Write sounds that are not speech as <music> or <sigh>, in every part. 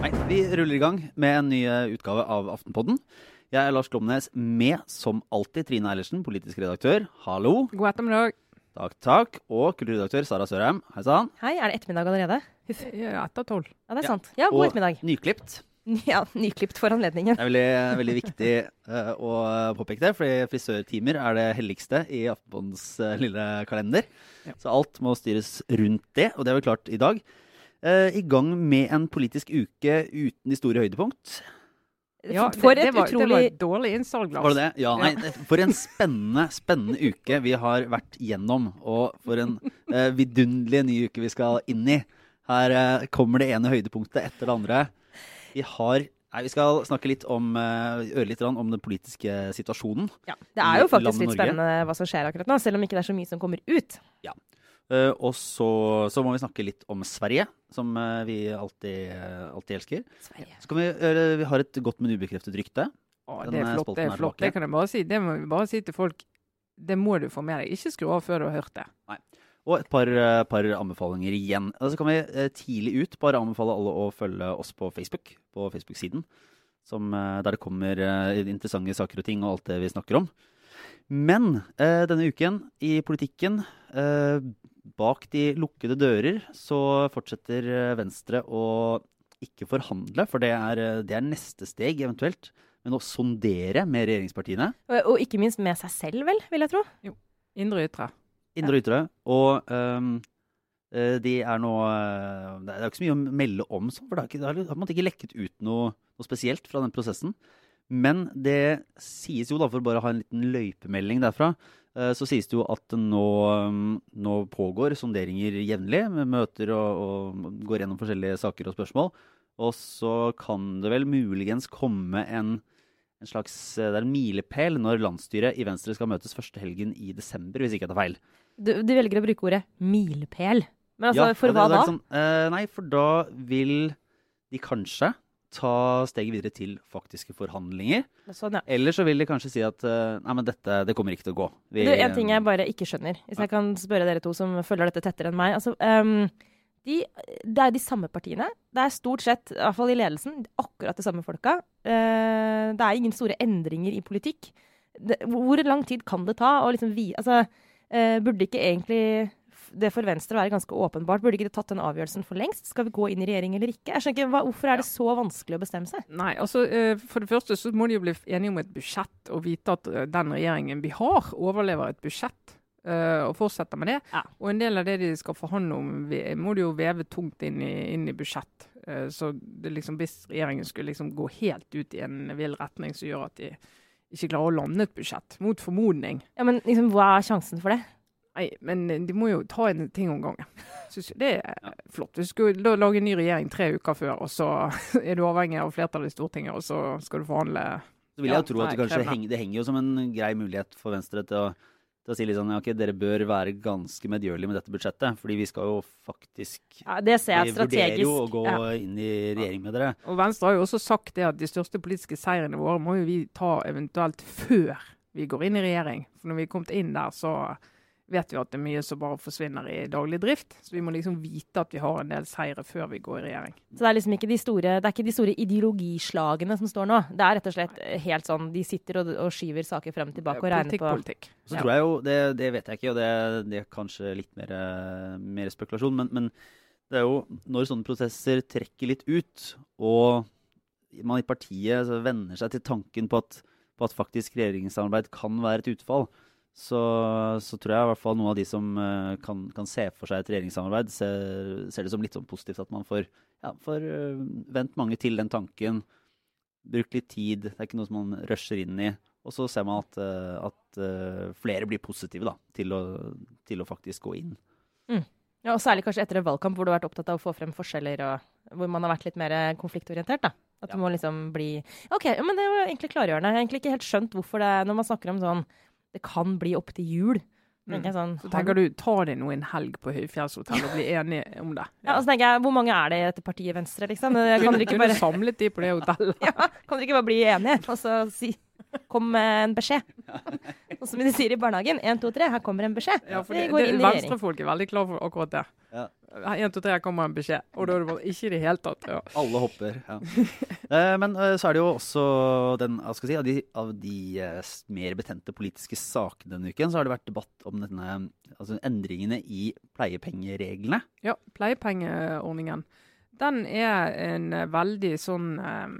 Nei, vi ruller i gang med en ny eh, utgave av Aftenpodden. Jeg er Lars Glomnes med, som alltid, Trine Eilertsen, politisk redaktør. Hallo. God ettermiddag. Takk, takk. Og kulturredaktør Sara Sørheim. Hei sann. Hei, er det ettermiddag allerede? Huff. Ja, Etter tolv. Ja, det er Ja. sant. Ja, god Og ettermiddag. nyklipt. <laughs> Ja, Nyklipt for anledningen. Det er veldig, veldig viktig uh, å påpeke det, fordi frisørtimer er det helligste i Aftenbåndens uh, lille kalender. Ja. Så alt må styres rundt det, og det er vel klart i dag. Uh, I gang med en politisk uke uten de store høydepunkt. Ja, for det, et det, var, det var utrolig et dårlig innsalg, Lars. Var det det? Ja, nei, For en spennende, spennende uke vi har vært gjennom. Og for en eh, vidunderlig ny uke vi skal inn i. Her eh, kommer det ene høydepunktet etter det andre. Vi har Nei, Vi skal snakke litt om, øre litt om den politiske situasjonen. Ja, det er jo faktisk litt Norge. spennende hva som skjer akkurat nå, selv om ikke det er så mye som kommer ut. Eh, og så, så må vi snakke litt om Sverige, som eh, vi alltid, eh, alltid elsker. Sverige. Så kan vi, eh, vi har et godt, men ubekreftet rykte. Å, det eh, er flott. Det er flott. Det kan jeg bare si. Det må vi bare si til folk. Det må du få med deg. Ikke skru av før du har hørt det. Og et par, eh, par anbefalinger igjen. Og så kan vi eh, tidlig ut bare anbefale alle å følge oss på Facebook, på Facebook-siden. Eh, der det kommer interessante saker og ting og alt det vi snakker om. Men eh, denne uken i politikken, eh, bak de lukkede dører, så fortsetter Venstre å ikke forhandle, for det er, det er neste steg eventuelt. Men å sondere med regjeringspartiene. Og, og ikke minst med seg selv, vel, vil jeg tro. Jo. Indre ytre. Indre og ytre. Og eh, de er nå eh, Det er ikke så mye å melde om, sånn, for det ikke, det har måte ikke lekket ut noe, noe spesielt fra den prosessen. Men det sies jo, da, for å bare ha en liten løypemelding derfra, eh, så sies det jo at nå, ehm, nå pågår sonderinger jevnlig, med møter og, og går gjennom forskjellige saker og spørsmål. Og så kan det vel muligens komme en, en slags eh, Det er en milepæl når landsstyret i Venstre skal møtes første helgen i desember, hvis ikke jeg tar feil. Du, du velger å bruke ordet milepæl. Men altså, Ja, for hva da? Sånn, eh, nei, for da vil de kanskje ta steget videre til faktiske forhandlinger. Sånn, ja. Eller så vil de kanskje si at eh, nei, men dette det kommer ikke til å gå. Vi- Du, en ting jeg bare ikke skjønner, hvis jeg kan spørre dere to som følger dette tettere enn meg. Altså, ehm, de, det er de samme partiene. Det er stort sett, i hvert fall i ledelsen, akkurat de samme folka. Eh, det er ingen store endringer i politikk. Det, hvor lang tid kan det ta Og liksom vi... Altså, eh, burde ikke egentlig det for Venstre være ganske åpenbart? Burde ikke det tatt den avgjørelsen for lengst? Skal vi gå inn i regjering eller ikke? Jeg skjønner ikke, hva, Hvorfor er det så vanskelig å bestemme seg? Nei, altså eh, For det første så må de jo bli enige om et budsjett og vite at den regjeringen vi har, overlever et budsjett. Eh, og fortsette med det. Ja. Og en del av det de skal forhandle om, må de jo veve tungt inn i, inn i budsjett. Eh, så det liksom, hvis regjeringen skulle liksom gå helt ut i en vill retning som gjør at de ikke klarer å lande et budsjett, mot formodning Ja, men liksom, Hva er sjansen for det? Nei, men de må jo ta en ting om gangen. <laughs> Synes det er flott. Du skal jo da lage en ny regjering tre uker før, og så <laughs> er du avhengig av flertallet i Stortinget, og så skal du forhandle Så vil jeg Ja, tro at det kanskje henger, det henger jo som en grei mulighet for Venstre til å, til å si litt sånn, ok, dere bør være ganske medgjørlige med dette budsjettet, fordi vi skal jo faktisk Ja, det ser Vi jeg vurderer jo å gå Ja. inn i regjering med dere. Og Venstre har jo også sagt det at de største politiske seirene våre må jo vi ta eventuelt før vi går inn i regjering. For når vi er kommet inn der, så vet vi at det er mye som bare forsvinner i daglig drift. Så vi må liksom vite at vi har en del seire før vi går i regjering. Så det er liksom ikke de store, det er ikke de store ideologislagene som står nå. Det er rett og slett helt sånn de sitter og, og skyver saker frem og tilbake og regner på politikk. politikk. Så Ja. tror jeg jo, det, det vet jeg ikke, og det, det er kanskje litt mer, mer spekulasjon, men, men det er jo når sånne prosesser trekker litt ut, og man i partiet så venner seg til tanken på at, på at faktisk regjeringssamarbeid kan være et utfall, så, så tror jeg i hvert fall noen av de som eh, kan, kan se for seg et regjeringssamarbeid, ser, ser det som litt sånn positivt at man får, ja, får eh, vent mange til den tanken, brukt litt tid, det er ikke noe som man rusher inn i, og så ser man at, eh, at flere blir positive da, til, å, til å faktisk gå inn. Ja, og Særlig kanskje etter en valgkamp hvor du har vært opptatt av å få frem forskjeller, og hvor man har vært litt mer konfliktorientert. da. At Ja. du må liksom bli OK, men det var egentlig klargjørende. Jeg har egentlig ikke helt skjønt hvorfor det Når man snakker om sånn Det kan bli opp til jul. Mm. sånn, Så tenker du ta deg nå en helg på Høyfjellshotell og bli <laughs> enige om det. Ja, og så tenker jeg, Hvor mange er det i dette partiet Venstre, liksom? Det- Kan dere ikke Kunne bare, samlet de på det hotellet. <laughs> ja, kan dere ikke bare bli enige? Og så si Kom med en beskjed. Sånn som de sier i barnehagen. 1, 2, 3, her kommer en beskjed. Ja, for det, det, går det, i regjering. Venstrefolk er veldig klar for akkurat det. Ja. En, to, tre, her kommer en beskjed. Og da er det bare ikke i det hele tatt. Ja. Alle hopper. Ja. Eh, Men eh, så er det jo også den, hva skal jeg si, av de, av de eh, mer betente politiske sakene denne uken, så har det vært debatt om denne, altså endringene i pleiepengereglene. Ja, pleiepengeordningen. Den er en eh, veldig sånn eh,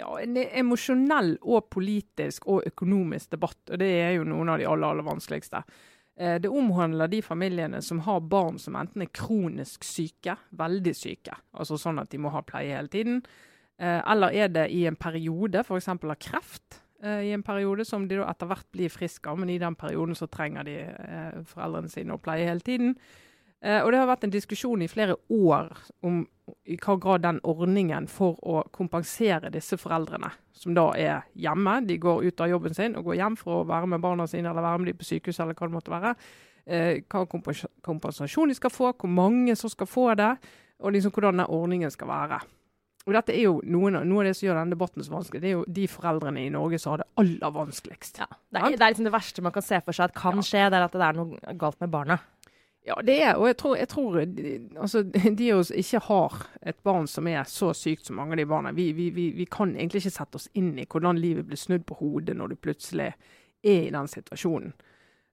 ja, en emosjonell og politisk og økonomisk debatt. Og det er jo noen av de aller, aller vanskeligste. Eh, Det omhandler de familiene som har barn som enten er kronisk syke, veldig syke, altså sånn at de må ha pleie hele tiden, eller er det i en periode, f.eks. av kreft, i en periode som de etter hvert blir friske av, men i den perioden så trenger de foreldrene sine å pleie hele tiden. Eh, og det har vært en diskusjon i flere år om i hva grad den ordningen for å kompensere disse foreldrene, som da er hjemme, de går ut av jobben sin og går hjem for å være med barna sine eller være med dem på sykehus eller hva det måtte være, eh, hva kompensasjon de skal få, hvor mange som skal få det, og liksom hvordan den ordningen skal være. Og dette er jo noen Noe av det som gjør denne debatten så vanskelig, det er jo de foreldrene i Norge som har det aller vanskeligst. Ja, det, er, det er liksom det verste man kan se for seg at kan skje, det er at det er noe galt med barna. Ja, det er, og jeg tror, jeg tror de- altså, <laughs> de av oss ikke har et barn som er så sykt som mange av de barna. Vi, vi, vi, vi kan egentlig ikke sette oss inn i hvordan livet blir snudd på hodet når du plutselig er i den situasjonen.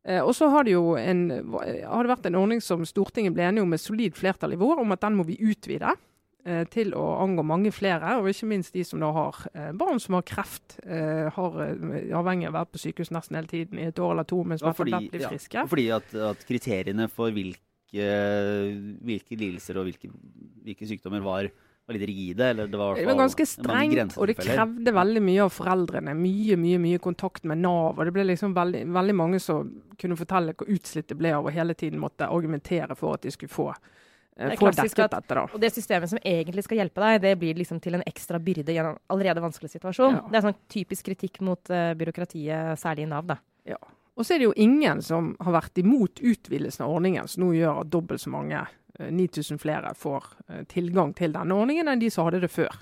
Eh, og så har det jo en, har det vært en ordning som Stortinget ble enige om med solid flertall i vår, om at den må vi utvide eh, til å angå mange flere, og ikke minst de som da har eh, barn som har kreft, eh, har, eh, avhengig av å være på sykehus nesten hele tiden i et år eller to, mens Ja, man fordi, fordi, blir ja, friske. fordi at, at kriteriene for hvilke, hvilke lidelser og hvilke, hvilke sykdommer var, var litt rigide. Eller det var, Det var ganske strengt, og det krevde veldig mye av foreldrene. Mye, mye mye kontakt med Nav. og Det ble liksom veldig, veldig mange som kunne fortelle hvor utslitt det ble av å hele tiden måtte argumentere for at de skulle få, eh, Det er få klassisk dekket dette. da. Og det systemet som egentlig skal hjelpe deg, det blir liksom til en ekstra byrde i en allerede vanskelig situasjon. Ja. Det er sånn typisk kritikk mot uh, byråkratiet, særlig i Nav, da. Og så er det jo ingen som har vært imot utvidelsen av ordningen, som nå gjør at dobbelt så mange, eh, 9000 flere, får eh, tilgang til denne ordningen enn de som hadde det før.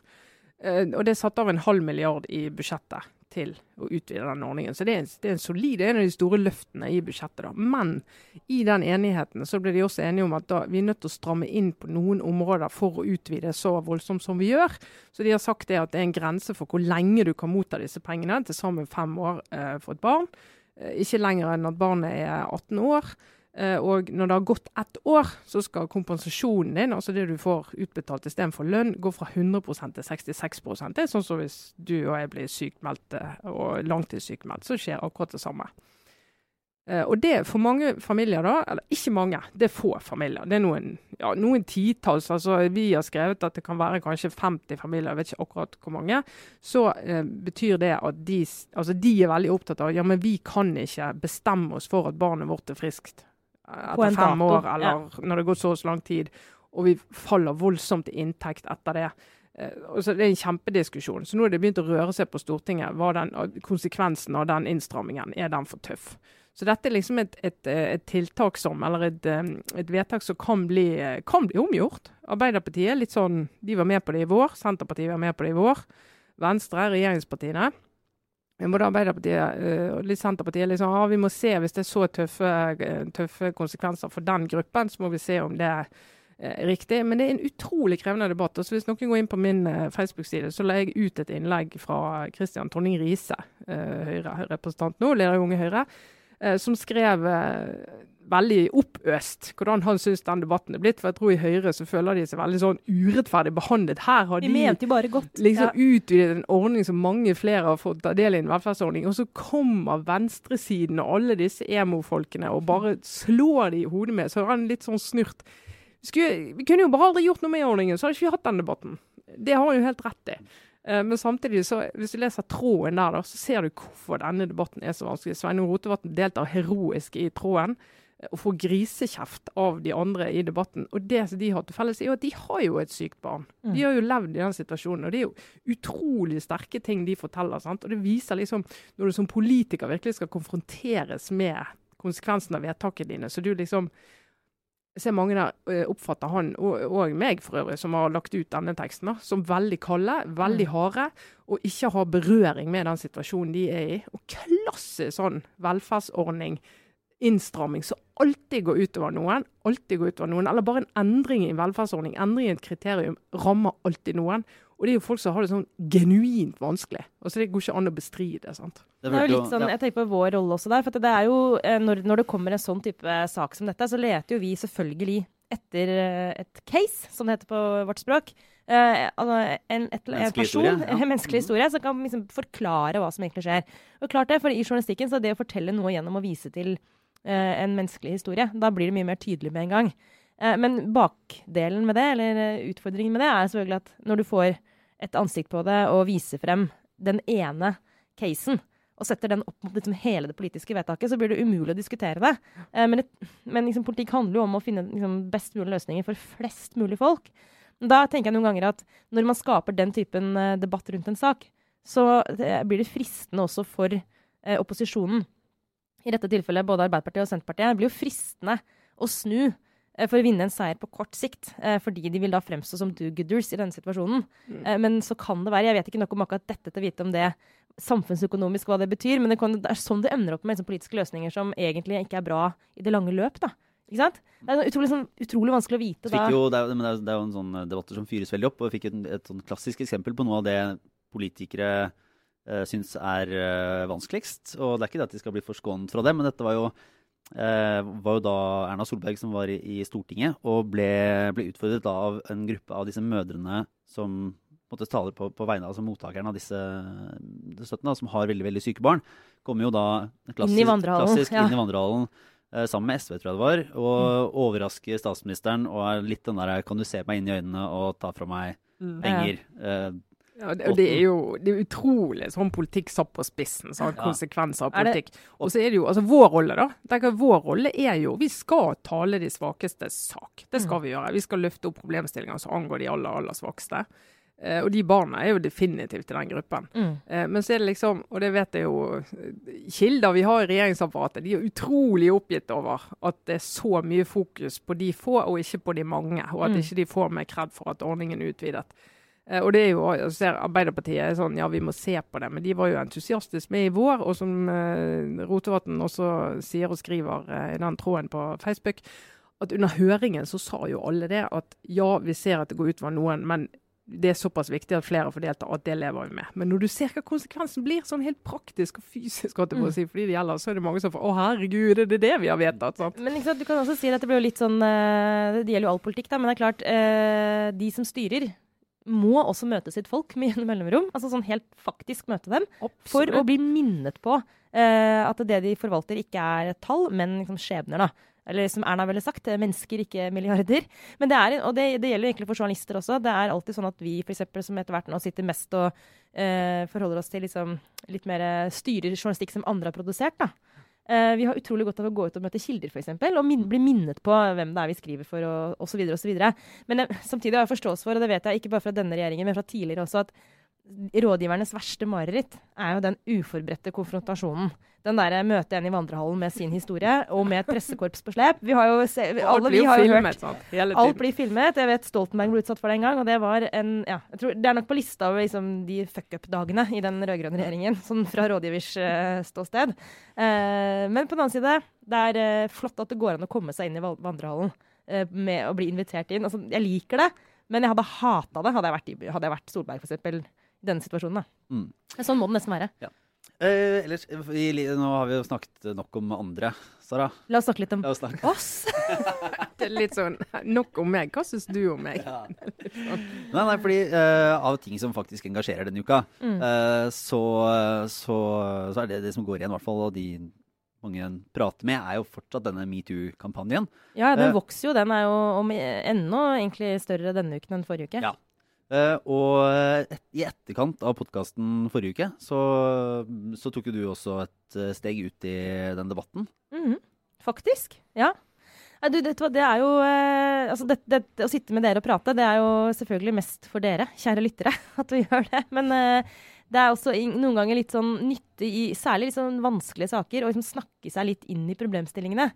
Eh, Og det er satt av en halv milliard i budsjettet til å utvide den ordningen. Så det er, det er en solid, en av de store løftene i budsjettet. da. Men i den enigheten så ble de også enige om at da, vi er nødt til å stramme inn på noen områder for å utvide så voldsomt som vi gjør. Så de har sagt det at det er en grense for hvor lenge du kan motta disse pengene, til sammen fem år eh, for et barn. Eh, Ikke lenger enn at barnet er 18 år. Eh, Og når det har gått ett år, så skal kompensasjonen din, altså det du får utbetalt istedenfor lønn, gå fra 100% til 66% Det er sånn som hvis du og jeg blir sykmeldt eh, og langtidssykmeldt, så skjer akkurat det samme. Eh, Og det for mange familier, da, eller ikke mange, det er få familier. Det er noen, ja, noen titalls. altså Vi har skrevet at det kan være kanskje 50 familier, jeg vet ikke akkurat hvor mange. Så eh, betyr det at de, altså de er veldig opptatt av ja, men vi kan ikke bestemme oss for at barnet vårt er friskt etter fem dato, år, eller når det går så og så lang tid. Og vi faller voldsomt i inntekt etter det. Eh, så Det er en kjempediskusjon. Så nå er det begynt å røre seg på Stortinget. Hva den, konsekvensen av den innstrammingen, er den for tøff? Så dette er liksom et, et, et tiltak som, eller et, eh, et vedtak som kan bli, eh, kan bli omgjort. Arbeiderpartiet er litt sånn, de var med på det i vår. Senterpartiet var med på det i vår. Venstre, regjeringspartiene. Både Arbeiderpartiet eh, og litt Senterpartiet er liksom, ah, vi må se hvis det er så tøffe, eh, tøffe konsekvenser for den gruppen, så må vi se om det er eh, riktig. Men det er en utrolig krevende debatt. og så Hvis noen går inn på min Facebook-side, så la jeg ut et innlegg fra Christian Tonning Riise, Høyre-representant nå, leder i Unge Høyre, som skrev veldig oppøst hvordan han syns den debatten er blitt. For jeg tror i Høyre så føler de seg veldig sånn urettferdig behandlet. Her har de, de liksom Ja. utvidet en ordning som mange flere har fått ta del i, en velferdsordning, og så kommer venstresiden og alle disse emo-folkene og bare slår de i hodet med. Så er han litt sånn snurt. Skulle, vi kunne jo bare aldri gjort noe med ordningen, så hadde ikke vi hatt den debatten. Det har han jo helt rett i. Eh, Men samtidig, så, hvis du leser tråden der, da, så ser du hvorfor denne debatten er så vanskelig. Sveinung Rotevatn deltar heroisk i tråden eh, og får grisekjeft av de andre i debatten. Og det som de har til felles, er jo at de har jo et sykt barn. De har jo levd i den situasjonen. Og det er jo utrolig sterke ting de forteller. sant? Og det viser liksom, når du som politiker virkelig skal konfronteres med konsekvensen av vedtakene dine, så du liksom jeg ser mange der eh, oppfatter han, og, og meg for øvrig, som har lagt ut denne teksten, da, som veldig kalde, veldig harde, og ikke har berøring med den situasjonen de er i. Og klassisk sånn velferdsordning, innstramming, som alltid går utover noen. Alltid går utover noen. Eller bare en endring i en velferdsordning, endring i et kriterium, rammer alltid noen. Og det er jo folk som har det sånn genuint vanskelig. Altså Det går ikke an å bestride. sant? Det er jo litt sånn, Jeg tenker på vår rolle også der. for det er jo, eh, når, når det kommer en sånn type sak som dette, så leter jo vi selvfølgelig etter eh, et case, som det heter på vårt språk. Eh, altså en, et, en person, historie, ja. <laughs> en menneskelig historie, som kan liksom forklare hva som egentlig skjer. Og klart det, for I journalistikken så er det å fortelle noe gjennom å vise til en menneskelig historie, da blir det mye mer tydelig med en gang. Eh, men bakdelen med det, eller eh, utfordringen med det, er selvfølgelig at når du får et ansikt på det og viser frem den ene casen, og setter den opp mot liksom hele det politiske vedtaket, så blir det umulig å diskutere det. Eh, men, det, men liksom, politikk handler jo om å finne liksom, best mulige løsninger for flest mulig folk. Da tenker jeg noen ganger at når man skaper den typen debatt rundt en sak, så blir det fristende også for eh, opposisjonen. I dette tilfellet både Arbeiderpartiet og Senterpartiet. Blir jo fristende å snu Eh, for å vinne en seier på kort sikt, eh, fordi de vil da fremstå som do-gooders i denne situasjonen. Mm. Eh, men så kan det være Jeg vet ikke nok om akkurat dette til å vite om det samfunnsøkonomisk hva det betyr, men det, kan, det er sånn det ender opp med liksom, politiske løsninger som egentlig ikke er bra i det lange løp. da. Ikke sant? Det er utrolig, sånn, utrolig vanskelig å vite. Da. Jo, det, er, det, er, det, jo en sånn debatter som fyres veldig opp, og vi fikk et, et sånn klassisk eksempel på noe av det politikere uh, syns er uh, vanskeligst. Og det er ikke det at de skal bli forskånet fra det, men dette var jo uh, var jo da Erna Solberg som var i, i Stortinget, og ble, ble utfordret av en gruppe av disse mødrene som måtte taler på, på vegne av altså mottakerne av disse støttene, som har veldig veldig syke barn. Kommer jo da klassisk, inn i vandrehallen, ja. inn i vandrehallen eh, sammen med SV, tror jeg det var, og mm. overrasker statsministeren og er litt den der Kan du se meg inn i øynene og ta fra meg mm. penger? Eh, ja, det, det, er jo det er utrolig sånn politikk satt på spissen. sånn. Konsekvenser av politikk. Og så er det jo, altså Vår rolle da, tenker vår rolle er jo Vi skal tale de svakestes sak. Det skal mm. vi gjøre. Vi skal løfte opp problemstillinger som angår de aller, aller svakeste. Eh, og de barna er jo definitivt i den gruppen. Mm. Eh, men så er det liksom, og det vet jeg jo kilder vi har i regjeringsapparatet, de er utrolig oppgitt over at det er så mye fokus på de få og ikke på de mange. Og at mm. ikke de får mer kred for at ordningen er utvidet. Eh, og det er jo, jeg ser Arbeiderpartiet er sånn, ja vi må se på det, men de var jo entusiastisk med i vår. Og som uh, Rotevatn også sier og skriver uh, i den tråden på Facebook, at under høringen så sa jo alle det at ja, vi ser at det går utover noen, men det er såpass viktig at flere får delta, at det lever vi med. Men når du ser hva konsekvensen blir, sånn helt praktisk og fysisk, at det må mm. si, fordi det gjelder, så er det mange som får Å, herregud, er det det vi har vedtatt? Sant? Men sant, du kan også si at det blir jo litt sånn Det gjelder jo all politikk, da, men det er klart, de som styrer, må også møte sitt folk med gjennom mellomrom. Altså sånn helt faktisk møte dem. Absolutt. For å bli minnet på uh, at det de forvalter, ikke er tall, men liksom skjebner. da. Eller som Erna ville sagt, mennesker, ikke milliarder. Men det er, og det, det, gjelder egentlig for journalister også. Det er alltid sånn at vi for eksempel, som etter hvert nå sitter mest og uh, forholder oss til liksom, litt mer styrer journalistikk som andre har produsert. da. Uh, vi har utrolig godt av å gå ut og møte kilder, f.eks. Og min bli minnet på hvem det er vi skriver for, og osv. osv. Men uh, samtidig har jeg forståelse for, og det vet jeg ikke bare fra denne regjeringen, men fra tidligere også, at rådgivernes verste mareritt er jo den uforberedte konfrontasjonen. Den derre møte en i vandrehallen med sin historie, og med et pressekorps på slep. Vi har jo se, alle, vi har jo filmet, hørt sant? Alt blir filmet. Jeg vet Stoltenberg ble utsatt for det en gang, og det var en ja, tror, Det er nok på lista over liksom, de fuck up-dagene i den rød-grønne regjeringen, sånn fra rådgivers uh, ståsted. Uh, men på den annen side, det er uh, flott at det går an å komme seg inn i vandrehallen med å bli invitert inn. Altså, jeg liker det, men jeg hadde hata det hadde jeg vært, hadde jeg vært Solberg, i denne situasjonen. Da. Mm. Sånn må det nesten være. Ja. Eh, ellers, vi, nå har vi jo snakket nok om andre, Sara. La oss snakke litt om snakke. oss. <laughs> det er litt sånn Nok om meg. Hva syns du om meg? Ja. Sånn. Nei, nei, fordi eh, av ting som faktisk engasjerer denne uka, mm. eh, så, så, så, er det det som går igjen, i hvert fall, og de mange prater med, er jo fortsatt denne metoo-kampanjen. Ja, den uh, vokser jo. Den er jo om, enda egentlig større denne uken enn forrige uke. Ja, Uh, og et, i etterkant av podkasten forrige uke, så, så, tok jo du også et uh, steg ut i den debatten. Mm -hmm. Faktisk. Ja. Nei, du, det, det, er jo eh, altså det, det, Å sitte med dere og prate, det er jo selvfølgelig mest for dere, kjære lyttere, <laughs> at vi gjør det. Men det er også noen ganger litt sånn nyttig i særlig litt sånn vanskelige saker å liksom snakke seg litt inn i problemstillingene.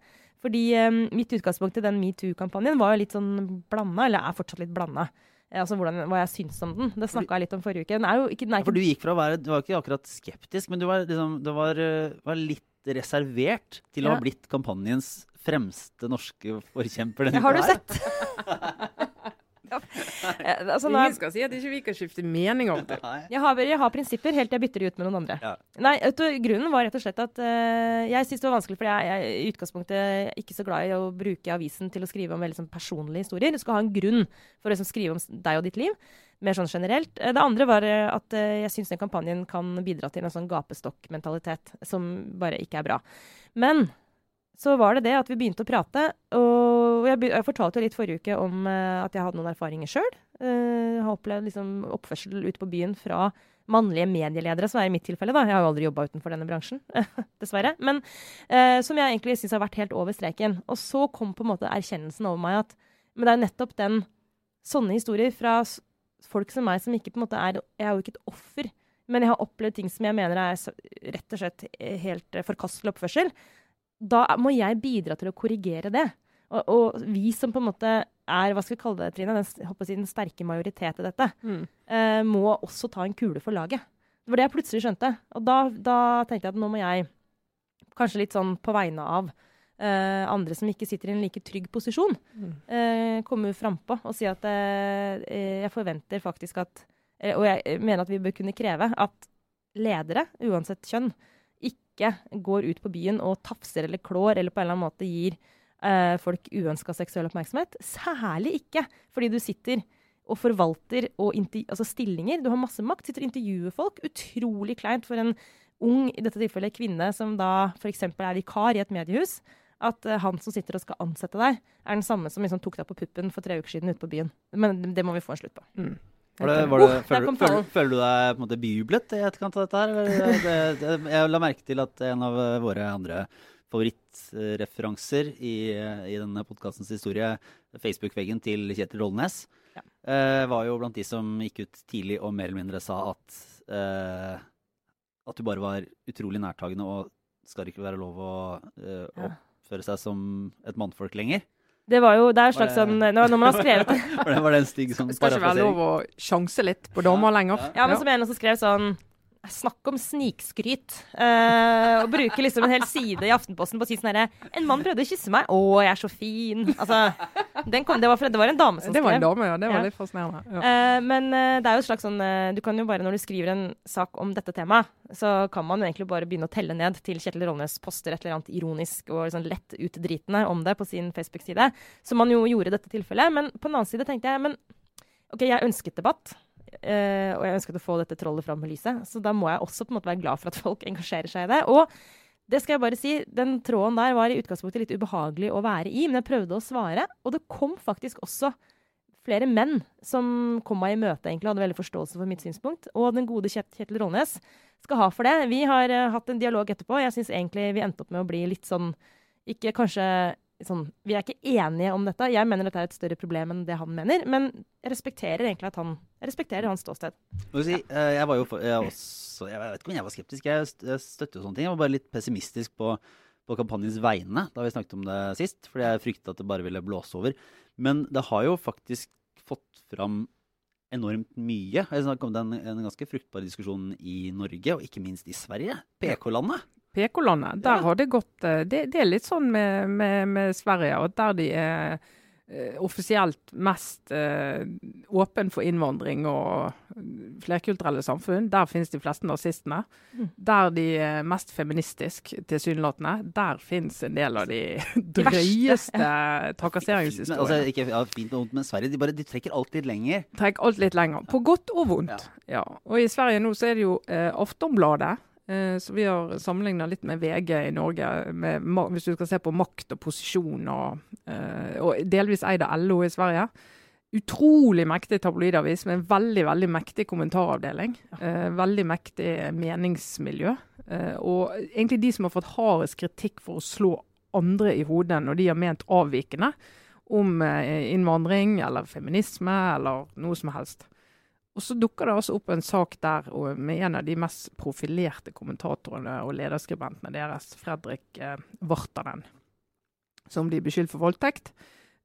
Fordi um, mitt utgangspunkt i den metoo-kampanjen var jo litt sånn blanda, eller er fortsatt litt blanda. Altså hvordan, hva jeg syns om den. Det snakka jeg litt om forrige uke. Ikke, Ja, For du gikk fra å være Du var ikke akkurat skeptisk, men du var, liksom, du var, eh, var litt reservert til å Ja. ha blitt kampanjens fremste norske forkjemper denne uka. Har du sett? <laughs> ja. Altså, nå Ingen skal si at ikke vi kan skifte mening om det. Jeg har, jeg har prinsipper helt til jeg bytter de ut med noen andre. Ja. Nei, du, Grunnen var rett og slett at uh, jeg syntes det var vanskelig, fordi jeg, jeg er i utgangspunktet ikke så glad i å bruke avisen til å skrive om veldig sånn personlige historier. Du skal ha en grunn for å liksom, skrive om deg og ditt liv, mer sånn generelt. Eh, Det andre var eh, at uh, jeg syns den kampanjen kan bidra til en sånn gapestokkmentalitet som bare ikke er bra. Men så var det det at vi begynte å prate, og jeg, jeg fortalte jo litt forrige uke om uh, at jeg hadde noen erfaringer sjøl. Uh, har opplevd liksom, oppførsel ute på byen fra mannlige medieledere, som er i mitt tilfelle. da. Jeg har jo aldri jobba utenfor denne bransjen, <laughs> dessverre. Men uh, som jeg egentlig syns har vært helt over streken. Og så kom på en måte erkjennelsen over meg at men det er nettopp den sånne historier fra folk som meg, som ikke på en måte er Jeg er jo ikke et offer, men jeg har opplevd ting som jeg mener er rett og slett eh, helt eh, forkastelig oppførsel. Da må jeg bidra til å korrigere det. Og, og vi som på en måte er hva skal vi kalle det, Trine, den, jeg den sterke majoritet i dette, Mm. eh, må også ta en kule for laget. Det var det jeg plutselig skjønte. Og da, da tenkte jeg at nå må jeg, kanskje litt sånn på vegne av eh, andre som ikke sitter i en like trygg posisjon, Mm. eh, komme frampå og si at eh, jeg forventer faktisk at eh, Og jeg mener at vi bør kunne kreve at ledere, uansett kjønn, ikke går ut på byen og tafser eller klår eller på en eller annen måte gir eh, folk uønska seksuell oppmerksomhet. Særlig ikke fordi du sitter og forvalter og altså stillinger. Du har masse makt, sitter og intervjuer folk. Utrolig kleint for en ung, i dette tilfellet kvinne, som da f.eks. er vikar i et mediehus. At eh, han som sitter og skal ansette deg, er den samme som liksom tok deg på puppen for tre uker siden ute på byen. Men det må vi få en slutt på. Mm. Var det, var det, oh, føler, du- føler, føler du deg på en måte bejublet i etterkant av dette her? <laughs> Det, det, jeg la merke til at en av våre andre favorittreferanser i, i denne podkastens historie, Facebook-veggen til Kjetil Rollnes, Ja. uh, var jo blant de som gikk ut tidlig og mer eller mindre sa at uh, at du bare var utrolig nærtagende og skal ikke være lov å uh, oppføre seg som et mannfolk lenger. Det var jo, det er en slags det- sånn Når når man har skrevet <laughs> Var det, var det en stygg sånn Skal ikke være lov å sjanse litt på dommer lenger. Ja, men som en som skrev sånn Snakk om snikskryt. Eh, og bruke liksom en hel side i Aftenposten på å si sånn herre En mann prøvde å kysse meg. Å, jeg er så fin. Altså, den kom, det, var det var en dame som skrev. Det var en dame, ja. Det var Ja. litt fascinerende. Ja. Uh, men uh, det er jo et slags sånn Du kan jo bare, når du skriver en sak om dette temaet, så kan man jo egentlig bare begynne å telle ned til Kjetil Rollnes poster et eller annet ironisk og liksom lett utdritende om det på sin Facebook-side. Som man jo gjorde i dette tilfellet. Men på den annen side tenkte jeg men OK, jeg ønsket debatt. Eh, og jeg ønsket å få dette trollet fram med lyset. Så da må jeg også på en måte være glad for at folk <laughs> engasjerer seg i det. Og det skal jeg bare si, den tråden der var i utgangspunktet litt ubehagelig å være i, men jeg prøvde å svare. Og det kom faktisk også flere menn som kom meg i møte egentlig, hadde veldig forståelse for mitt synspunkt. Og den gode Kjet Kjetil Rollnes skal ha for det. Vi har uh, hatt en dialog etterpå. Jeg syns egentlig vi endte opp med å bli litt sånn Ikke kanskje sånn Vi er ikke enige om dette. Jeg mener dette er et større problem enn det han mener. Men jeg respekterer egentlig at han Jeg respekterer hans ståsted. Si, eh, jeg var jo for, jeg, også, jeg vet ikke om jeg var skeptisk, jeg støtter jo sånne ting. Jeg var bare litt pessimistisk på, på kampanjens vegne da vi snakket om det sist. Fordi jeg fryktet at det bare ville blåse over. Men det har jo faktisk fått fram enormt mye. Jeg snakket om den, en ganske fruktbar diskusjon i Norge, og ikke minst i Sverige. PK-landet. PK-landet, der Ja. har det gått eh, det, det er litt sånn med, med, med Sverige, at der de er eh, offisielt mest eh, åpen for innvandring og eh, flerkulturelle samfunn, der finnes de fleste nazistene. Mm. Der de er mest feministisk, tilsynelatende, der finnes en del av de <laughs> drøyeste <laughs> trakasseringshistoriene. altså, ikke ja, fint og vondt, men Sverige de, bare, de trekker alt litt lenger. Trekker alt litt lenger. På godt og vondt. Ja. Og i Sverige nå så er det jo eh, Aftonbladet. Eh, så vi har sammenligna litt med VG i Norge, med, hvis du skal se på makt og posisjon, og, eh, og delvis eid av LO i Sverige. Utrolig mektig tabloidavis med en veldig veldig mektig kommentaravdeling. Eh, veldig mektig meningsmiljø. Og egentlig de som har fått hardest kritikk for å slå andre i hodet når de har ment avvikende om innvandring eller feminisme eller noe som helst. Og så dukker det altså opp en sak der med en av de mest profilerte kommentatorene og lederskribentene deres, Fredrik eh, Vartanen, som blir beskyldt for voldtekt.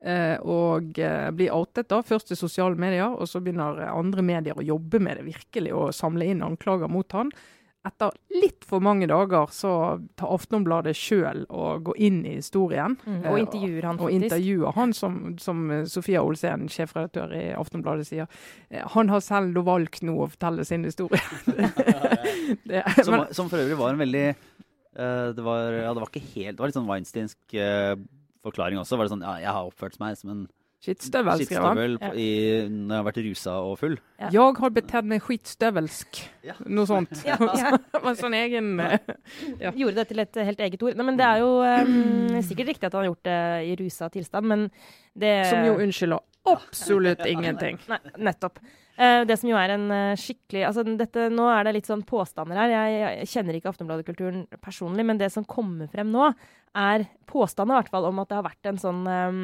Eh, og eh, blir outet da, først i sosiale medier, og så begynner andre medier å jobbe med det virkelig og samle inn anklager mot han etter litt for mange dager så tar Aftonbladet sjøl og går inn i historien. Mm, og intervjuer han, faktisk. Og intervjuer han, som, som Sofia Olsen, sjefredaktør i Aftonbladet, sier. Eh, han har selv valgt nå å fortelle sin historie. <laughs> <laughs> det, som, som, for øvrig var en veldig uh, det, var, ja, det var ikke helt Det var litt sånn Weinsteinsk uh, forklaring også. Var det sånn, ja, Jeg har oppført meg som en Skittstøvel, ja. i, når jeg har vært rusa og full. Ja. Jeg har betedd meg skittstøvelsk. Ja. Noe sånt. Ja, <laughs> ja. sånn egen eh, ja. Gjorde det til et helt eget ord. Nei, men Det er jo um, sikkert riktig at han har gjort det i rusa tilstand, men det Som jo unnskylder absolutt ingenting. Nei, nettopp. Uh, det som jo er en uh, skikkelig altså dette, Nå er det litt sånn påstander her. Jeg, jeg kjenner ikke Aftenbladet-kulturen personlig, men det som kommer frem nå, er påstander i hvert fall om at det har vært en sånn um,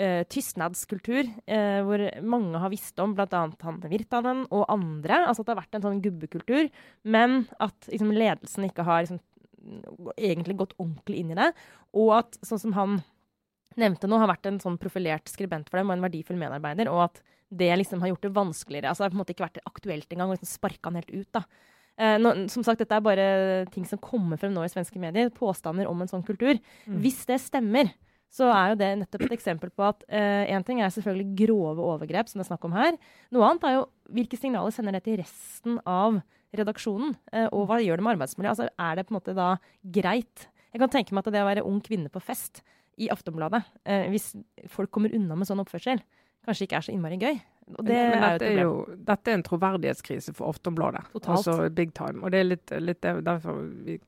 uh, tystnadskultur, uh, hvor mange har visst om bl.a. Hanne Virtanen og andre. Altså at det har vært en sånn gubbekultur, men at liksom, ledelsen ikke har liksom, egentlig gått ordentlig inn i det. Og at, sånn som han nevnte nå, har vært en sånn profilert skribent for dem og en verdifull medarbeider. og at det liksom har gjort det vanskeligere. Altså, det har på en måte ikke vært aktuelt engang å liksom sparke han helt ut. da. Eh, nå, som sagt, Dette er bare ting som kommer frem nå i svenske medier. Påstander om en sånn kultur. Mm. Hvis det stemmer, så er jo det nettopp et eksempel på at én uh, ting er selvfølgelig grove overgrep, som det er snakk om her. Noe annet er jo hvilke signaler sender det til resten av redaksjonen? Uh, og hva gjør det med arbeidsmiljøet? Altså, er det på en måte da greit? Jeg kan tenke meg at det å være ung kvinne på fest i Aftonbladet, uh, hvis folk kommer unna med sånn oppførsel, kanskje ikke er så innmari gøy. Det men, men dette, er jo, dette er en troverdighetskrise for Aftonbladet. Totalt. Altså big time. Og det er litt, litt derfor vi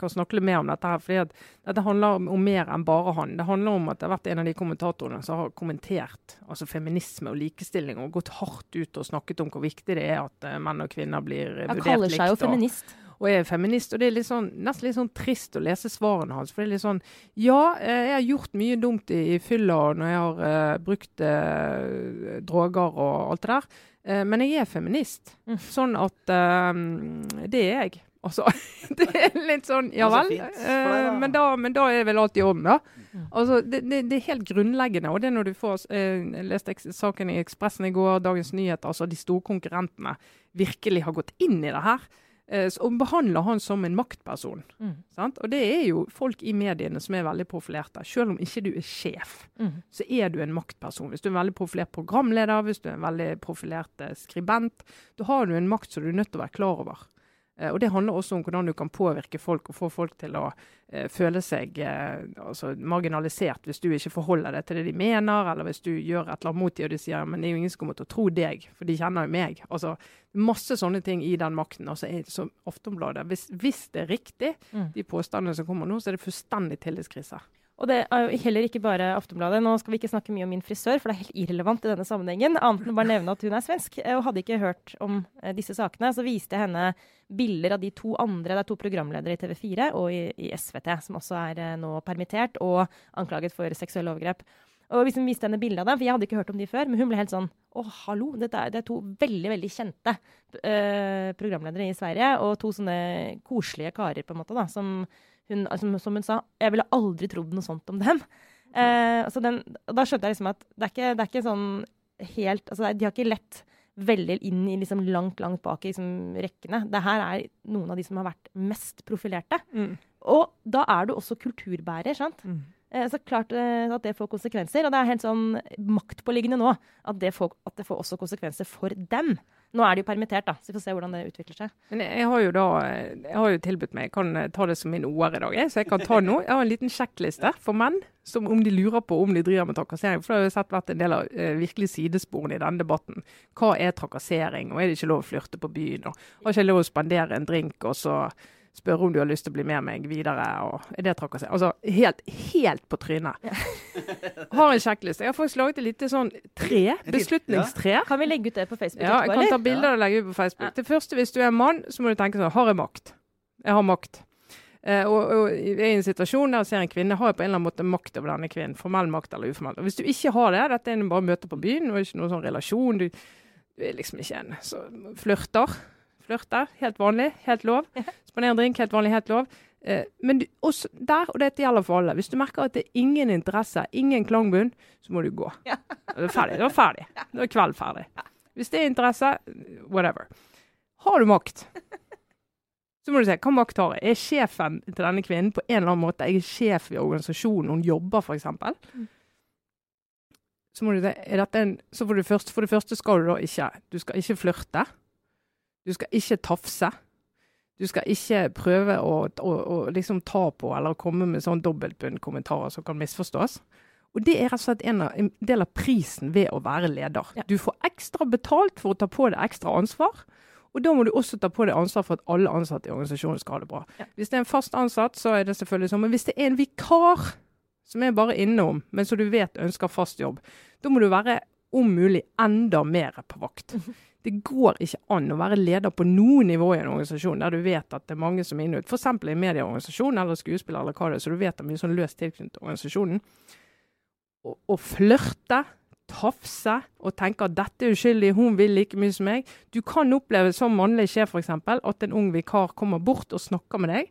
kan snakke litt mer om dette. her, fordi at Dette handler om, om, mer enn bare han. Det handler om at det har vært en av de kommentatorene som har kommentert altså feminisme og likestilling og gått hardt ut og snakket om hvor viktig det er at uh, menn og kvinner blir uh, vurdert likt. Han kaller seg jo feminist. Og, er feminist, og Det er litt sånn, nesten litt sånn trist å lese svarene hans. for det er litt sånn, Ja, eh, jeg har gjort mye dumt i, i fylla når jeg har uh, brukt uh, droger og alt det der. Uh, men jeg er feminist. Mm. Sånn at det er jeg. Altså, <laughs> det er litt sånn Ja vel. Eh, men, da, men, da, er vel alt i orden, da. Mm. Altså, det, det, det, er helt grunnleggende. Og det er når du får eh, Jeg leste saken i Ekspressen i går, Dagens Nyheter, altså de store konkurrentene virkelig har gått inn i det her. Eh, og behandler han som en maktperson. Mm. Og det er jo folk i mediene som er veldig profilerte. Selv om ikke du er sjef, mm. så er du en maktperson. Hvis du er en veldig profilert programleder, hvis du er en veldig profilert eh, skribent, da har du en makt som du er nødt til å være klar over. Eh, og Det handler også om hvordan du kan påvirke folk og få folk til å eh, føle seg eh, altså, marginalisert hvis du ikke forholder deg til det de mener, eller hvis du gjør et eller annet mot dem og de sier men det er jo ingen som kommer til å tro deg, for de kjenner jo meg. Altså, Masse sånne ting i den makten. altså som Aftonbladet, hvis, hvis, det er riktig, mm. de påstandene som kommer nå, så er det fullstendig tillitskrise. Og det er jo heller ikke bare Aftonbladet. Nå skal vi ikke snakke mye om min frisør, for det er helt irrelevant i denne sammenhengen. Annet enn å bare nevne at hun er svensk. Eh, og hadde ikke hørt om eh, disse sakene, så viste jeg henne bilder av de to andre. Det er to programledere i TV4 og i, i SVT, som også er eh, nå permittert og anklaget for seksuelle overgrep. Og hun viste henne bilde av dem, for jeg hadde ikke hørt om de før, men hun ble helt sånn Å, hallo! Dette er, det er to veldig, veldig kjente uh, programledere i Sverige, og to sånne koselige karer, på en måte, da, som hun, altså, som hun sa, jeg ville aldri trodd noe sånt om dem. Eh, altså den, da skjønte jeg liksom at det er ikke, det er ikke sånn helt altså De har ikke lett veldig inn i liksom langt, langt bak i liksom rekkene. Det her er noen av de som har vært mest profilerte. Mm. Og da er du også kulturbærer, sant? Mm. Eh, så klart eh, at det får konsekvenser. Og det er helt sånn maktpåliggende nå at det, får, at det får også konsekvenser for dem. Nå er de jo permittert, da, så vi får se hvordan det utvikler seg. Men jeg har jo da jeg har jo tilbudt meg, jeg kan eh, ta det som min OR i dag, så jeg kan ta noe. Jeg har en liten sjekkliste for menn som om de lurer på om de driver med trakassering. For det har jo sett vært en del av eh, virkelig sidesporene i denne debatten. Hva er trakassering, og er det ikke lov å flørte på byen? og Har ikke lov å spandere en drink, og så spørre om du har lyst til å bli med meg videre. og er det trakassering? Altså helt, helt på trynet. Ja. <laughs> har en sjekkliste. Jeg har faktisk laget et lite sånn tre. Beslutningstre. Ja. Kan vi legge ut det på Facebook? Ja, jeg kan ta bilder og legge ut på Facebook. Det første, hvis du er mann, så må du tenke sånn Har jeg makt? Jeg har makt. Uh, og, og i en situasjon der jeg ser en kvinne har jeg på en eller annen måte makt over denne kvinnen. Formell makt eller uformell. Og Hvis du ikke har det, dette er bare møte på byen og ikke noen sånn relasjon, du, Du er liksom ikke en som flørter. Flørter, helt vanlig, helt lov. Spanere en drink, helt vanlig, helt lov. Eh, men også der, og dette gjelder for alle, hvis du merker at det er ingen interesse, ingen klangbunn, så må du gå. Ja. Da <laughs> er det ferdig. Da er ferdig. Da er kveld ferdig. Hvis det er interesse, whatever. Har du makt, <laughs> så må du se hva makt har jeg. Er sjefen til denne kvinnen på en eller annen måte Jeg er sjef i organisasjonen hun jobber, f.eks. Mm. Så, må du se, er dette en, så for det, første, for det første skal du da ikke Du skal ikke flørte. Du skal ikke tafse. Du skal ikke prøve å, å, å liksom ta på eller komme med sånn dobbeltbunnkommentarer som kan misforstås. Og det er rett og slett en, av, en del av prisen ved å være leder. Ja. Du får ekstra betalt for å ta på deg ekstra ansvar. Og da må du også ta på deg ansvar for at alle ansatte i organisasjonen skal ha det bra. Ja. Hvis det er en fast ansatt, så er det selvfølgelig sånn. Men hvis det er en vikar som er bare innom, men som du vet ønsker fast jobb, da må du være om mulig enda mer på vakt. Det går ikke an å være leder på noe nivå i en organisasjon der du vet at det er mange som er inne ut. F.eks. i en medieorganisasjon eller skuespiller eller hva det er, så du vet det er mye sånn løst tilknyttet til organisasjonen. Å flørte, tafse og tenke at dette er uskyldig, hun vil like mye som meg. Du kan oppleve som mannlig sjef f.eks. at en ung vikar kommer bort og snakker med deg.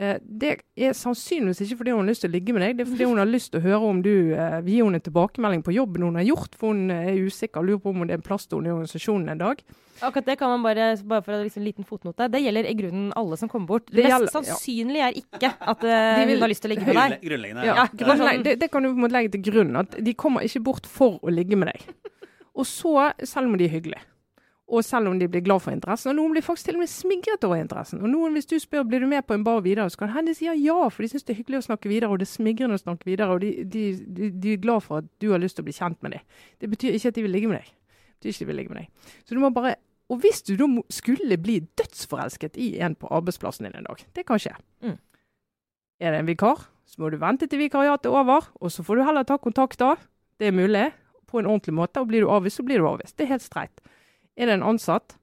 Eh, det er sannsynligvis ikke fordi hun har lyst til å ligge med deg, det er fordi hun har lyst til å høre om du eh, vil gi henne en tilbakemelding på jobben hun har gjort, for hun eh, er usikker og lurer på om det er en plass til henne i organisasjonen en dag. Akkurat det kan man bare, bare for en liksom, liten fotnote, det gjelder i grunnen alle som kommer bort. Det, Det mest sannsynlig ja. er ikke at uh, vil- hun har lyst til å ligge med deg. Grunnleggende. Ja, Ja, grunnlegg- det, det kan du på en måte legge til grunn. At de kommer ikke bort for å ligge med deg. Og så, selv om de er hyggelige, og selv om de blir glad for interessen, og noen blir faktisk til og med smigret over interessen. Og noen, hvis du spør blir du med på en bar videre, så kan hende de si ja, for de syns det er hyggelig å snakke videre, og det er smigrende å snakke videre, og de, de, de, de er glad for at du har lyst til å bli kjent med dem. Det betyr ikke at de vil ligge med deg. Det betyr ikke at de vil ligge med deg. Så du må bare Og hvis du da skulle bli dødsforelsket i en på arbeidsplassen din en dag, det kan skje. Mm. Er det en vikar, så må du vente til vikariatet er over, og så får du heller ta kontakt da. Det er mulig, på en ordentlig måte. Og blir du avvist, så blir du avvist. Det er helt streit. Er det en ansatt,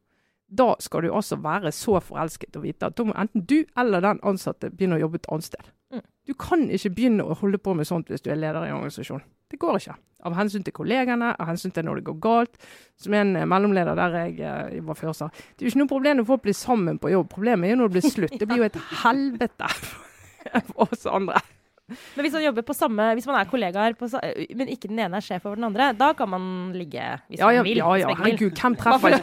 da skal du altså være så forelsket og vite at da må enten du eller den ansatte begynne å jobbe et annet sted. Mm. Du kan ikke begynne å holde på med sånt hvis du er leder i en organisasjon. Det går ikke. Av hensyn til kollegene, av hensyn til når det går galt. Som en eh, mellomleder der jeg eh, var før sa, det er jo ikke noe problem når folk blir sammen på jobb. Problemet er jo når det blir slutt. Det blir jo et helvete <laughs> for oss andre. Men hvis man jobber på samme, hvis man er kollegaer, på, men ikke den ene er sjef over den andre, da kan man ligge hvis Ja, ja, man vil. ja, ja. herregud, hvem treffer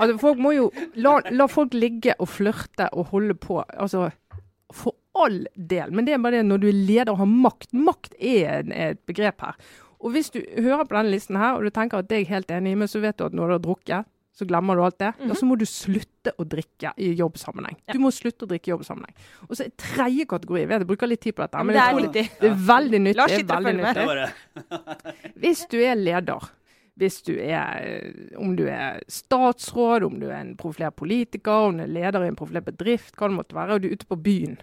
Altså, folk må jo la, la folk ligge og flørte og holde på. Altså, for all del. Men det er bare det når du er leder og har makt. Makt er er et begrep her. Og hvis du hører på denne listen her, og du tenker at det er jeg helt enig i, men så vet du at når du har drukket, så glemmer du alt det. og så må du slutte å drikke i jobbsammenheng. Ja. Du må slutte å drikke i jobbsammenheng. Og så tredje kategori, jeg bruker litt tid på dette, Men det er tror det er veldig nyttig. Lars sitter og følger med. Hvis du er leder, hvis du er, om du er statsråd, om du er en profilert politiker, om du er leder i en profilert bedrift, hva det måtte være, og du er ute på byen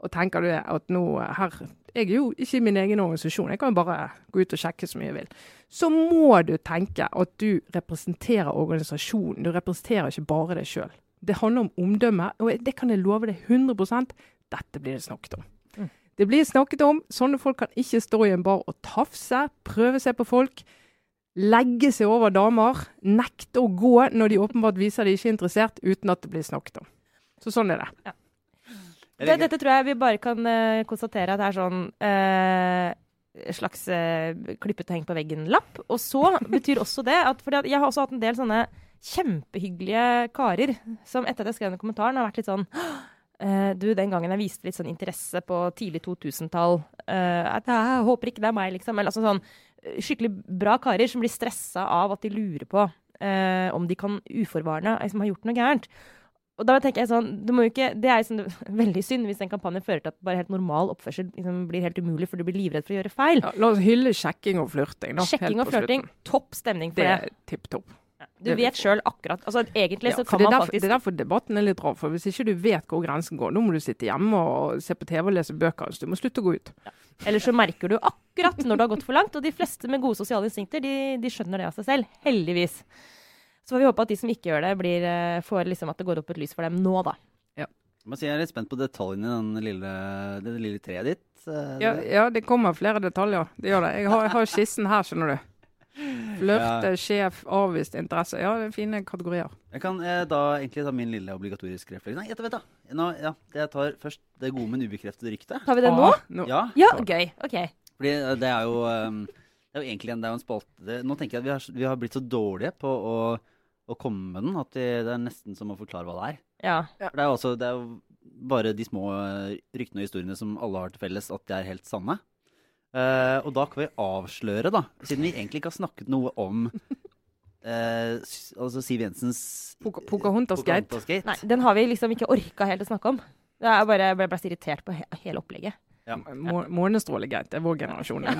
og tenker du at nå her Jeg er jo ikke i min egen organisasjon, jeg kan jo bare gå ut og sjekke så mye jeg vil. Så må du tenke at du representerer organisasjonen, du representerer ikke bare deg sjøl. Det handler om omdømme, og det kan jeg love deg 100 Dette blir det snakket om. Mm. Det blir snakket om. Sånne folk kan ikke stå i en bar og tafse, prøve seg på folk legge seg over damer, nekte å gå når de åpenbart viser de ikke er interessert, uten at det blir snakket om. Så sånn er det. Det, dette tror jeg vi bare kan uh, konstatere at det er sånn uh, slags uh, klippet og hengt på veggen-lapp. Og så betyr også det at For jeg har også hatt en del sånne kjempehyggelige karer som etter at jeg skrev den kommentaren, har vært litt sånn eh, du, den gangen jeg viste litt sånn interesse på tidlig 2000-tall eh, at Jeg håper ikke det er meg, liksom. Eller altså sånn eh, skikkelig bra karer som blir stressa av at de lurer på eh, om de kan uforvarende liksom, ha gjort noe gærent. Og da tenker jeg sånn, ikke, det er sånn, veldig synd hvis den kampanjen fører til at bare helt normal oppførsel liksom, blir helt umulig, for du blir livredd for å gjøre feil. Ja, la oss hylle sjekking og flørting. da, Sjekking og flørting, topp stemning for Det det. er tipp topp. Du vet sjøl akkurat altså Egentlig Ja, så kan man derfor, faktisk det er derfor debatten er litt rar. For hvis ikke du vet hvor grensen går, nå må du sitte hjemme og se på TV og lese bøker. Så du må slutte å gå ut. Eller så merker du akkurat når det har gått for langt. Og de fleste med gode sosiale instinkter, de, de skjønner det av seg selv. Heldigvis. Så får vi håpe at de som ikke gjør det, blir, eh, får liksom at det går opp et lys for dem nå, da. Jeg jeg er litt spent på detaljene i den lille, det lille treet ditt. Eh, Ja, ja, det kommer flere detaljer. Det gjør det. Jeg har, jeg har skissen her, skjønner du. Flørte, sjef, avvist interesse. Ja, det er fine kategorier. Jeg kan eh, da egentlig ta min lille obligatoriske refleks. Nei, vent da. vet. Nå, ja, jeg tar først det gode, men ubekreftede ryktet. Tar vi det nå? Nå. Ja, Ja, gøy. OK. fordi eh, det er jo um, Det er jo egentlig en, det er jo en spalte det, Nå tenker jeg at vi har, vi har blitt så dårlige på å, å komme med den at vi, det er nesten som å forklare hva det er. Ja. For det er jo også Det er jo bare de små eh, ryktene og historiene som alle har til felles at de er helt sanne. Uh, og da kan vi avsløre, da, siden vi egentlig ikke har snakket noe om <laughs> uh, altså Siv Jensens Poca- Pocahontas-gate. Pocahontas-gate. Nei, den har vi liksom ikke orka helt å snakke om. Jeg bare ble, ble så irritert på he hele opplegget. Må- Månestrålegate er vår generasjon. Ja.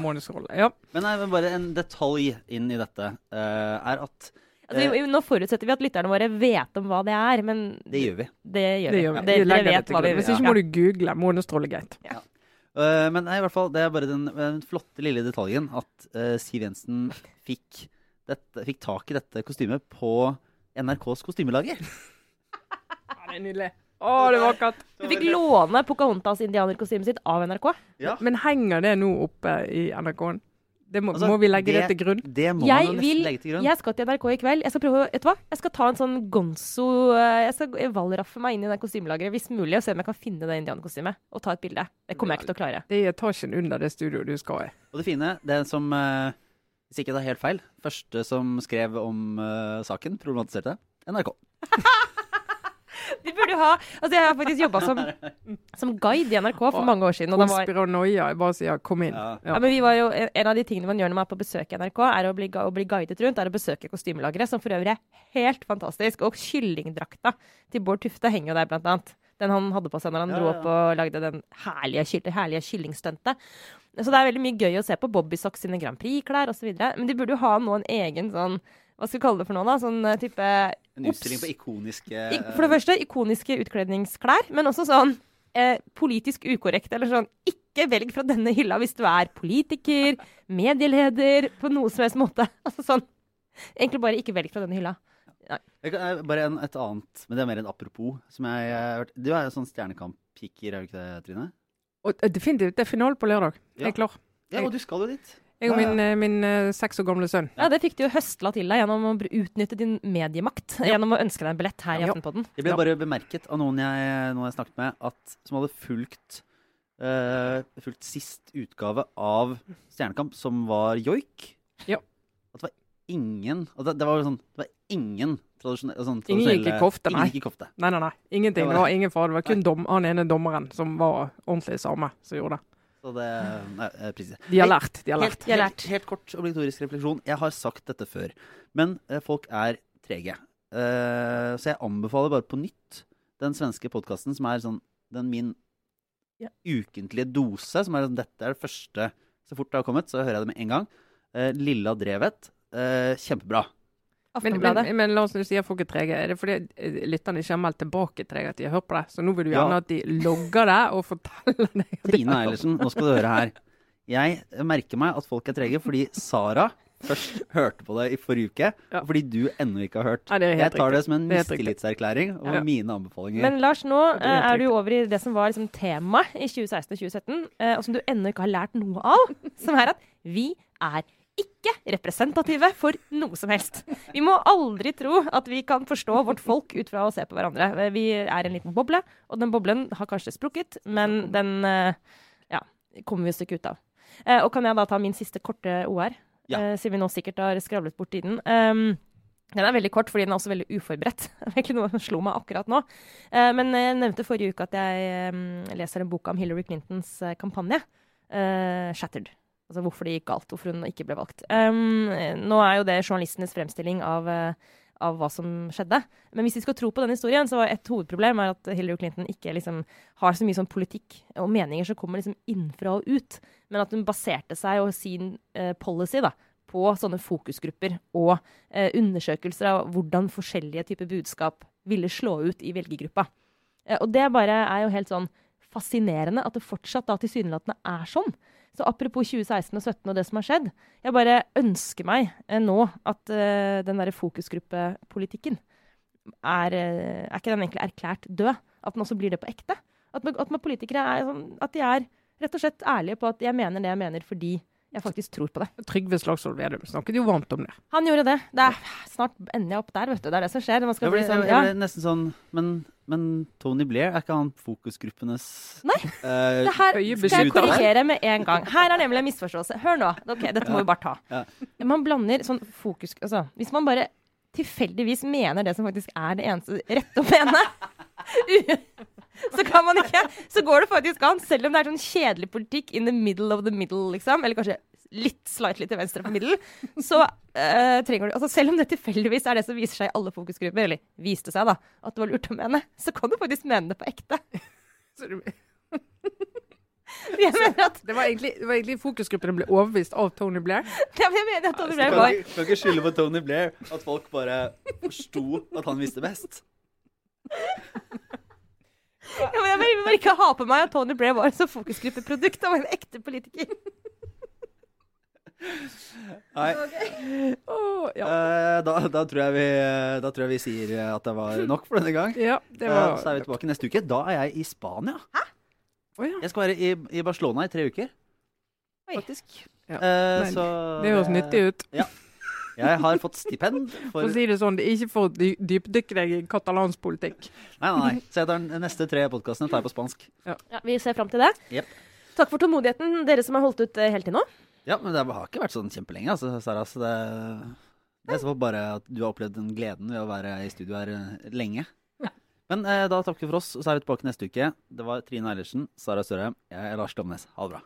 Ja. Men nei, bare en detalj inn i dette uh, er at Altså, vi, nå forutsetter vi at lytterne våre vet om hva det er, men det gjør vi. det gjør Det vi. gjør vi. Det, det vet hva vi. Hvis ikke må du google monostrålegeit. Ja. Uh, men nei, i hvert fall, det er bare den, den flotte lille detaljen at uh, Siv Jensen fikk, dette, fikk tak i dette kostymet på NRKs kostymelager. Ja, det er nydelig. Å, det var katt. Du fikk låne Pocahontas indianerkostymet sitt av NRK. Ja. Men henger det nå oppe i NRK-en? Det må, Altså, må vi legge det, det- til grunn? Det må Jeg man jo vil- legge til grunn. Jeg skal til NRK i kveld. Jeg skal prøve, vet du hva? Jeg skal ta en sånn gonzo eh, Jeg skal valraffe meg inn i det kostymelageret hvis mulig og se om jeg kan finne det indianerkostymet og ta et bilde. Det kommer jeg ikke til å klare. Det er etasjen under det studioet du skal i. Og det fine, det som eh, Hvis ikke det er helt feil, første som skrev om uh, saken, problematiserte NRK. <laughs> <laughs> De burde ha Altså, jeg har faktisk jobba som, som guide i NRK for mange år siden. Og Konspiranoia. Jeg bare sier 'kom inn'. Ja. ja, men vi var jo, en av de tingene man gjør når man er på besøk i NRK, er å bli, å bli guidet rundt, er å besøke kostymelageret, som for øvrig er helt fantastisk. Og kyllingdrakta til Bård Tufte henger jo der, blant annet. Den han hadde på seg når han Ja, dro ja. opp og lagde den herlige, kyll- herlige kyllingstuntet. Så det er veldig mye gøy å se på Bobby Socks sine Grand Prix-klær osv. Men de burde jo ha nå en egen sånn Hva skal vi kalle det for noe, da? Sånn eh, type En utstilling på ikoniske I- For det første ikoniske utkledningsklær, men også sånn eh, politisk ukorrekt. Eller sånn ikke velg fra denne hylla hvis du er politiker, medieleder, på noe som helst måte. <laughs> Altså sånn Egentlig bare ikke velg fra denne hylla. Jeg kan, eh, bare en, et annet, men det er mer en apropos. Som jeg, har hørt. Du er jo sånn Stjernekamp-kicker, er du ikke det, Trine? Og eh, definitivt. Det er finale på lørdag. Jeg er klar. Ja, og du skal jo dit. Jeg og min, eh, min eh, seks år gamle sønn. Ja, Det fikk du jo høstla til deg gjennom å utnytte din mediemakt. Gjennom å ønske deg en billett her i. Aftenpodden. Det ble bare bemerket av noen jeg, noen jeg snakket med, at, som hadde fulgt, uh, fulgt sist utgave av Stjernekamp, som var joik. Ja. At det var ingen at det, det var sånn, det var ingen tradisjonelle sånn, Ingen gikk i kofte, nei. Ingen kofte. Nei, nei, nei. Ingenting. Det Det var- var ingen far. Det var kun dom, han ene dommeren som var ordentlig same, som gjorde det. Så det Nei. De har lært. De har Helt, lært. Helt, helt, helt kort obligatorisk refleksjon. Jeg har sagt dette før, men eh, folk er trege. Eh, så jeg anbefaler bare på nytt den svenske podkasten som er sånn den min Ja. ukentlige dose. Som er sånn Dette er det første Så fort det har kommet, så hører jeg det med en gang. Eh, Lilla Drevet. eh, kjempebra. Men, men, Aftenbladet. men la oss si at folk er trege. Er det fordi eh, lytterne ikke har meldt tilbake trege at de har hørt på det? Så nå vil du gjerne Ja. at de logger det og forteller deg Trine. Eilertsen, nå skal du høre her. Jeg merker meg at folk er trege fordi Sara først hørte på det i forrige uke, Ja. og fordi du ennå ikke har hørt. Nei, er Jeg tar det som en er mistillitserklæring over Ja. mine anbefalinger. Men Lars, nå er eh, er du over i det som var liksom temaet i 2016 og 2017, eh, og som du ennå ikke har lært noe av. <laughs> Som er at vi er ikke representative for noe som helst. Vi må aldri tro at vi kan forstå vårt folk ut fra å se på hverandre. Vi er en liten boble, og den boblen har kanskje sprukket, men den eh, ja, kommer vi oss ikke ut av. Eh, Og kan jeg da ta min siste korte OR, Ja. eh, siden vi nå sikkert har skravlet bort tiden? Um, den er veldig kort fordi den er også veldig uforberedt. <laughs> Det er egentlig noe som slo meg akkurat nå. Men jeg nevnte forrige uke at jeg eh, leser en bok om Hillary Clintons kampanje. 'Shattered'. Altså hvorfor det gikk galt, hvorfor hun ikke ble valgt. Um, nå er jo det journalistenes fremstilling av, uh, av hva som skjedde. Men hvis vi skal tro på den historien, så var et hovedproblem er at Hillary Clinton ikke liksom har så mye sånn politikk og meninger som kommer liksom innenfra og ut, men at hun baserte seg og sin eh, policy da, på sånne fokusgrupper og eh, undersøkelser av hvordan forskjellige typer budskap ville slå ut i velgergruppa. Og det bare er jo helt sånn fascinerende at det fortsatt da tilsynelatende er sånn. Så apropos 2016 og 2017 og det som har skjedd, jeg bare ønsker meg eh, nå at eh, den derre fokusgruppepolitikken er, eh, er ikke den egentlig erklært død? At den også blir det på ekte? At, at politikere er sånn, at de er rett og slett ærlige på at jeg mener det jeg mener fordi jeg faktisk tror på det. Trygve Slagsvold Vedum snakket jo varmt om det. Han gjorde det. det er, snart ender jeg opp der, vet du. Det er det som skjer. Man skal Jeg ble, bli sånn, ja. nesten sånn men, men Tony Blair, er ikke han fokusgruppenes Nei, Uh, Det her skal jeg korrigere med en gang. Her er nemlig en misforståelse. Hør nå. Ok, Dette må vi bare ta. Ja. Man blander sånn fokus Altså, hvis man bare tilfeldigvis mener det som faktisk er det eneste rette å mene, <laughs> så kan man ikke Så går det faktisk an, selv om det er sånn kjedelig politikk in the middle of the middle, liksom, eller kanskje litt slightly til venstre for middel, så eh, trenger du altså Selv om det tilfeldigvis er det som viser seg i alle fokusgrupper, eller viste seg, da, at det var lurt å mene, så kan du faktisk mene det på ekte. Jeg mener at det, var egentlig, det var egentlig fokusgruppen ble overbevist av Tony Blair. Ja, men jeg mener at Tony Blair var kan ikke skylde på Tony Blair at folk bare forsto at han visste best. Ja, men Jeg vil bare ikke ha på meg at Tony Blair var et så fokusgruppeprodukt. Han var en ekte politiker. Nei, Åh, ja. eh, da, da, tror jeg vi, da tror jeg vi sier at det var nok for denne gang. ja, det Eh, var så er vi tilbake neste uke. Da er jeg i Spania. Å ja. Jeg skal være i, i Barcelona i tre uker, Oi. faktisk. Ja. Eh, så Det høres nyttig ut. Jeg har fått stipend For for å si det sånn, det er ikke for å dy- dypdykke deg i katalansk politikk. Nei, nei, nei. Så jeg tar den neste tre podkastene tar jeg på spansk. Ja, Vi ser fram til det. Yep. Takk for tålmodigheten, dere som har holdt ut eh, helt til nå. Ja, men det har ikke vært sånn kjempelenge, altså, Sara. Så det, det er så bare at du har opplevd den gleden ved å være i studio her eh, lenge. Men eh, da takker vi for oss, og så er vi tilbake neste uke. Det var Trine Eilertsen, Sara Sørheim, jeg er Lars Domnes. Ha det bra.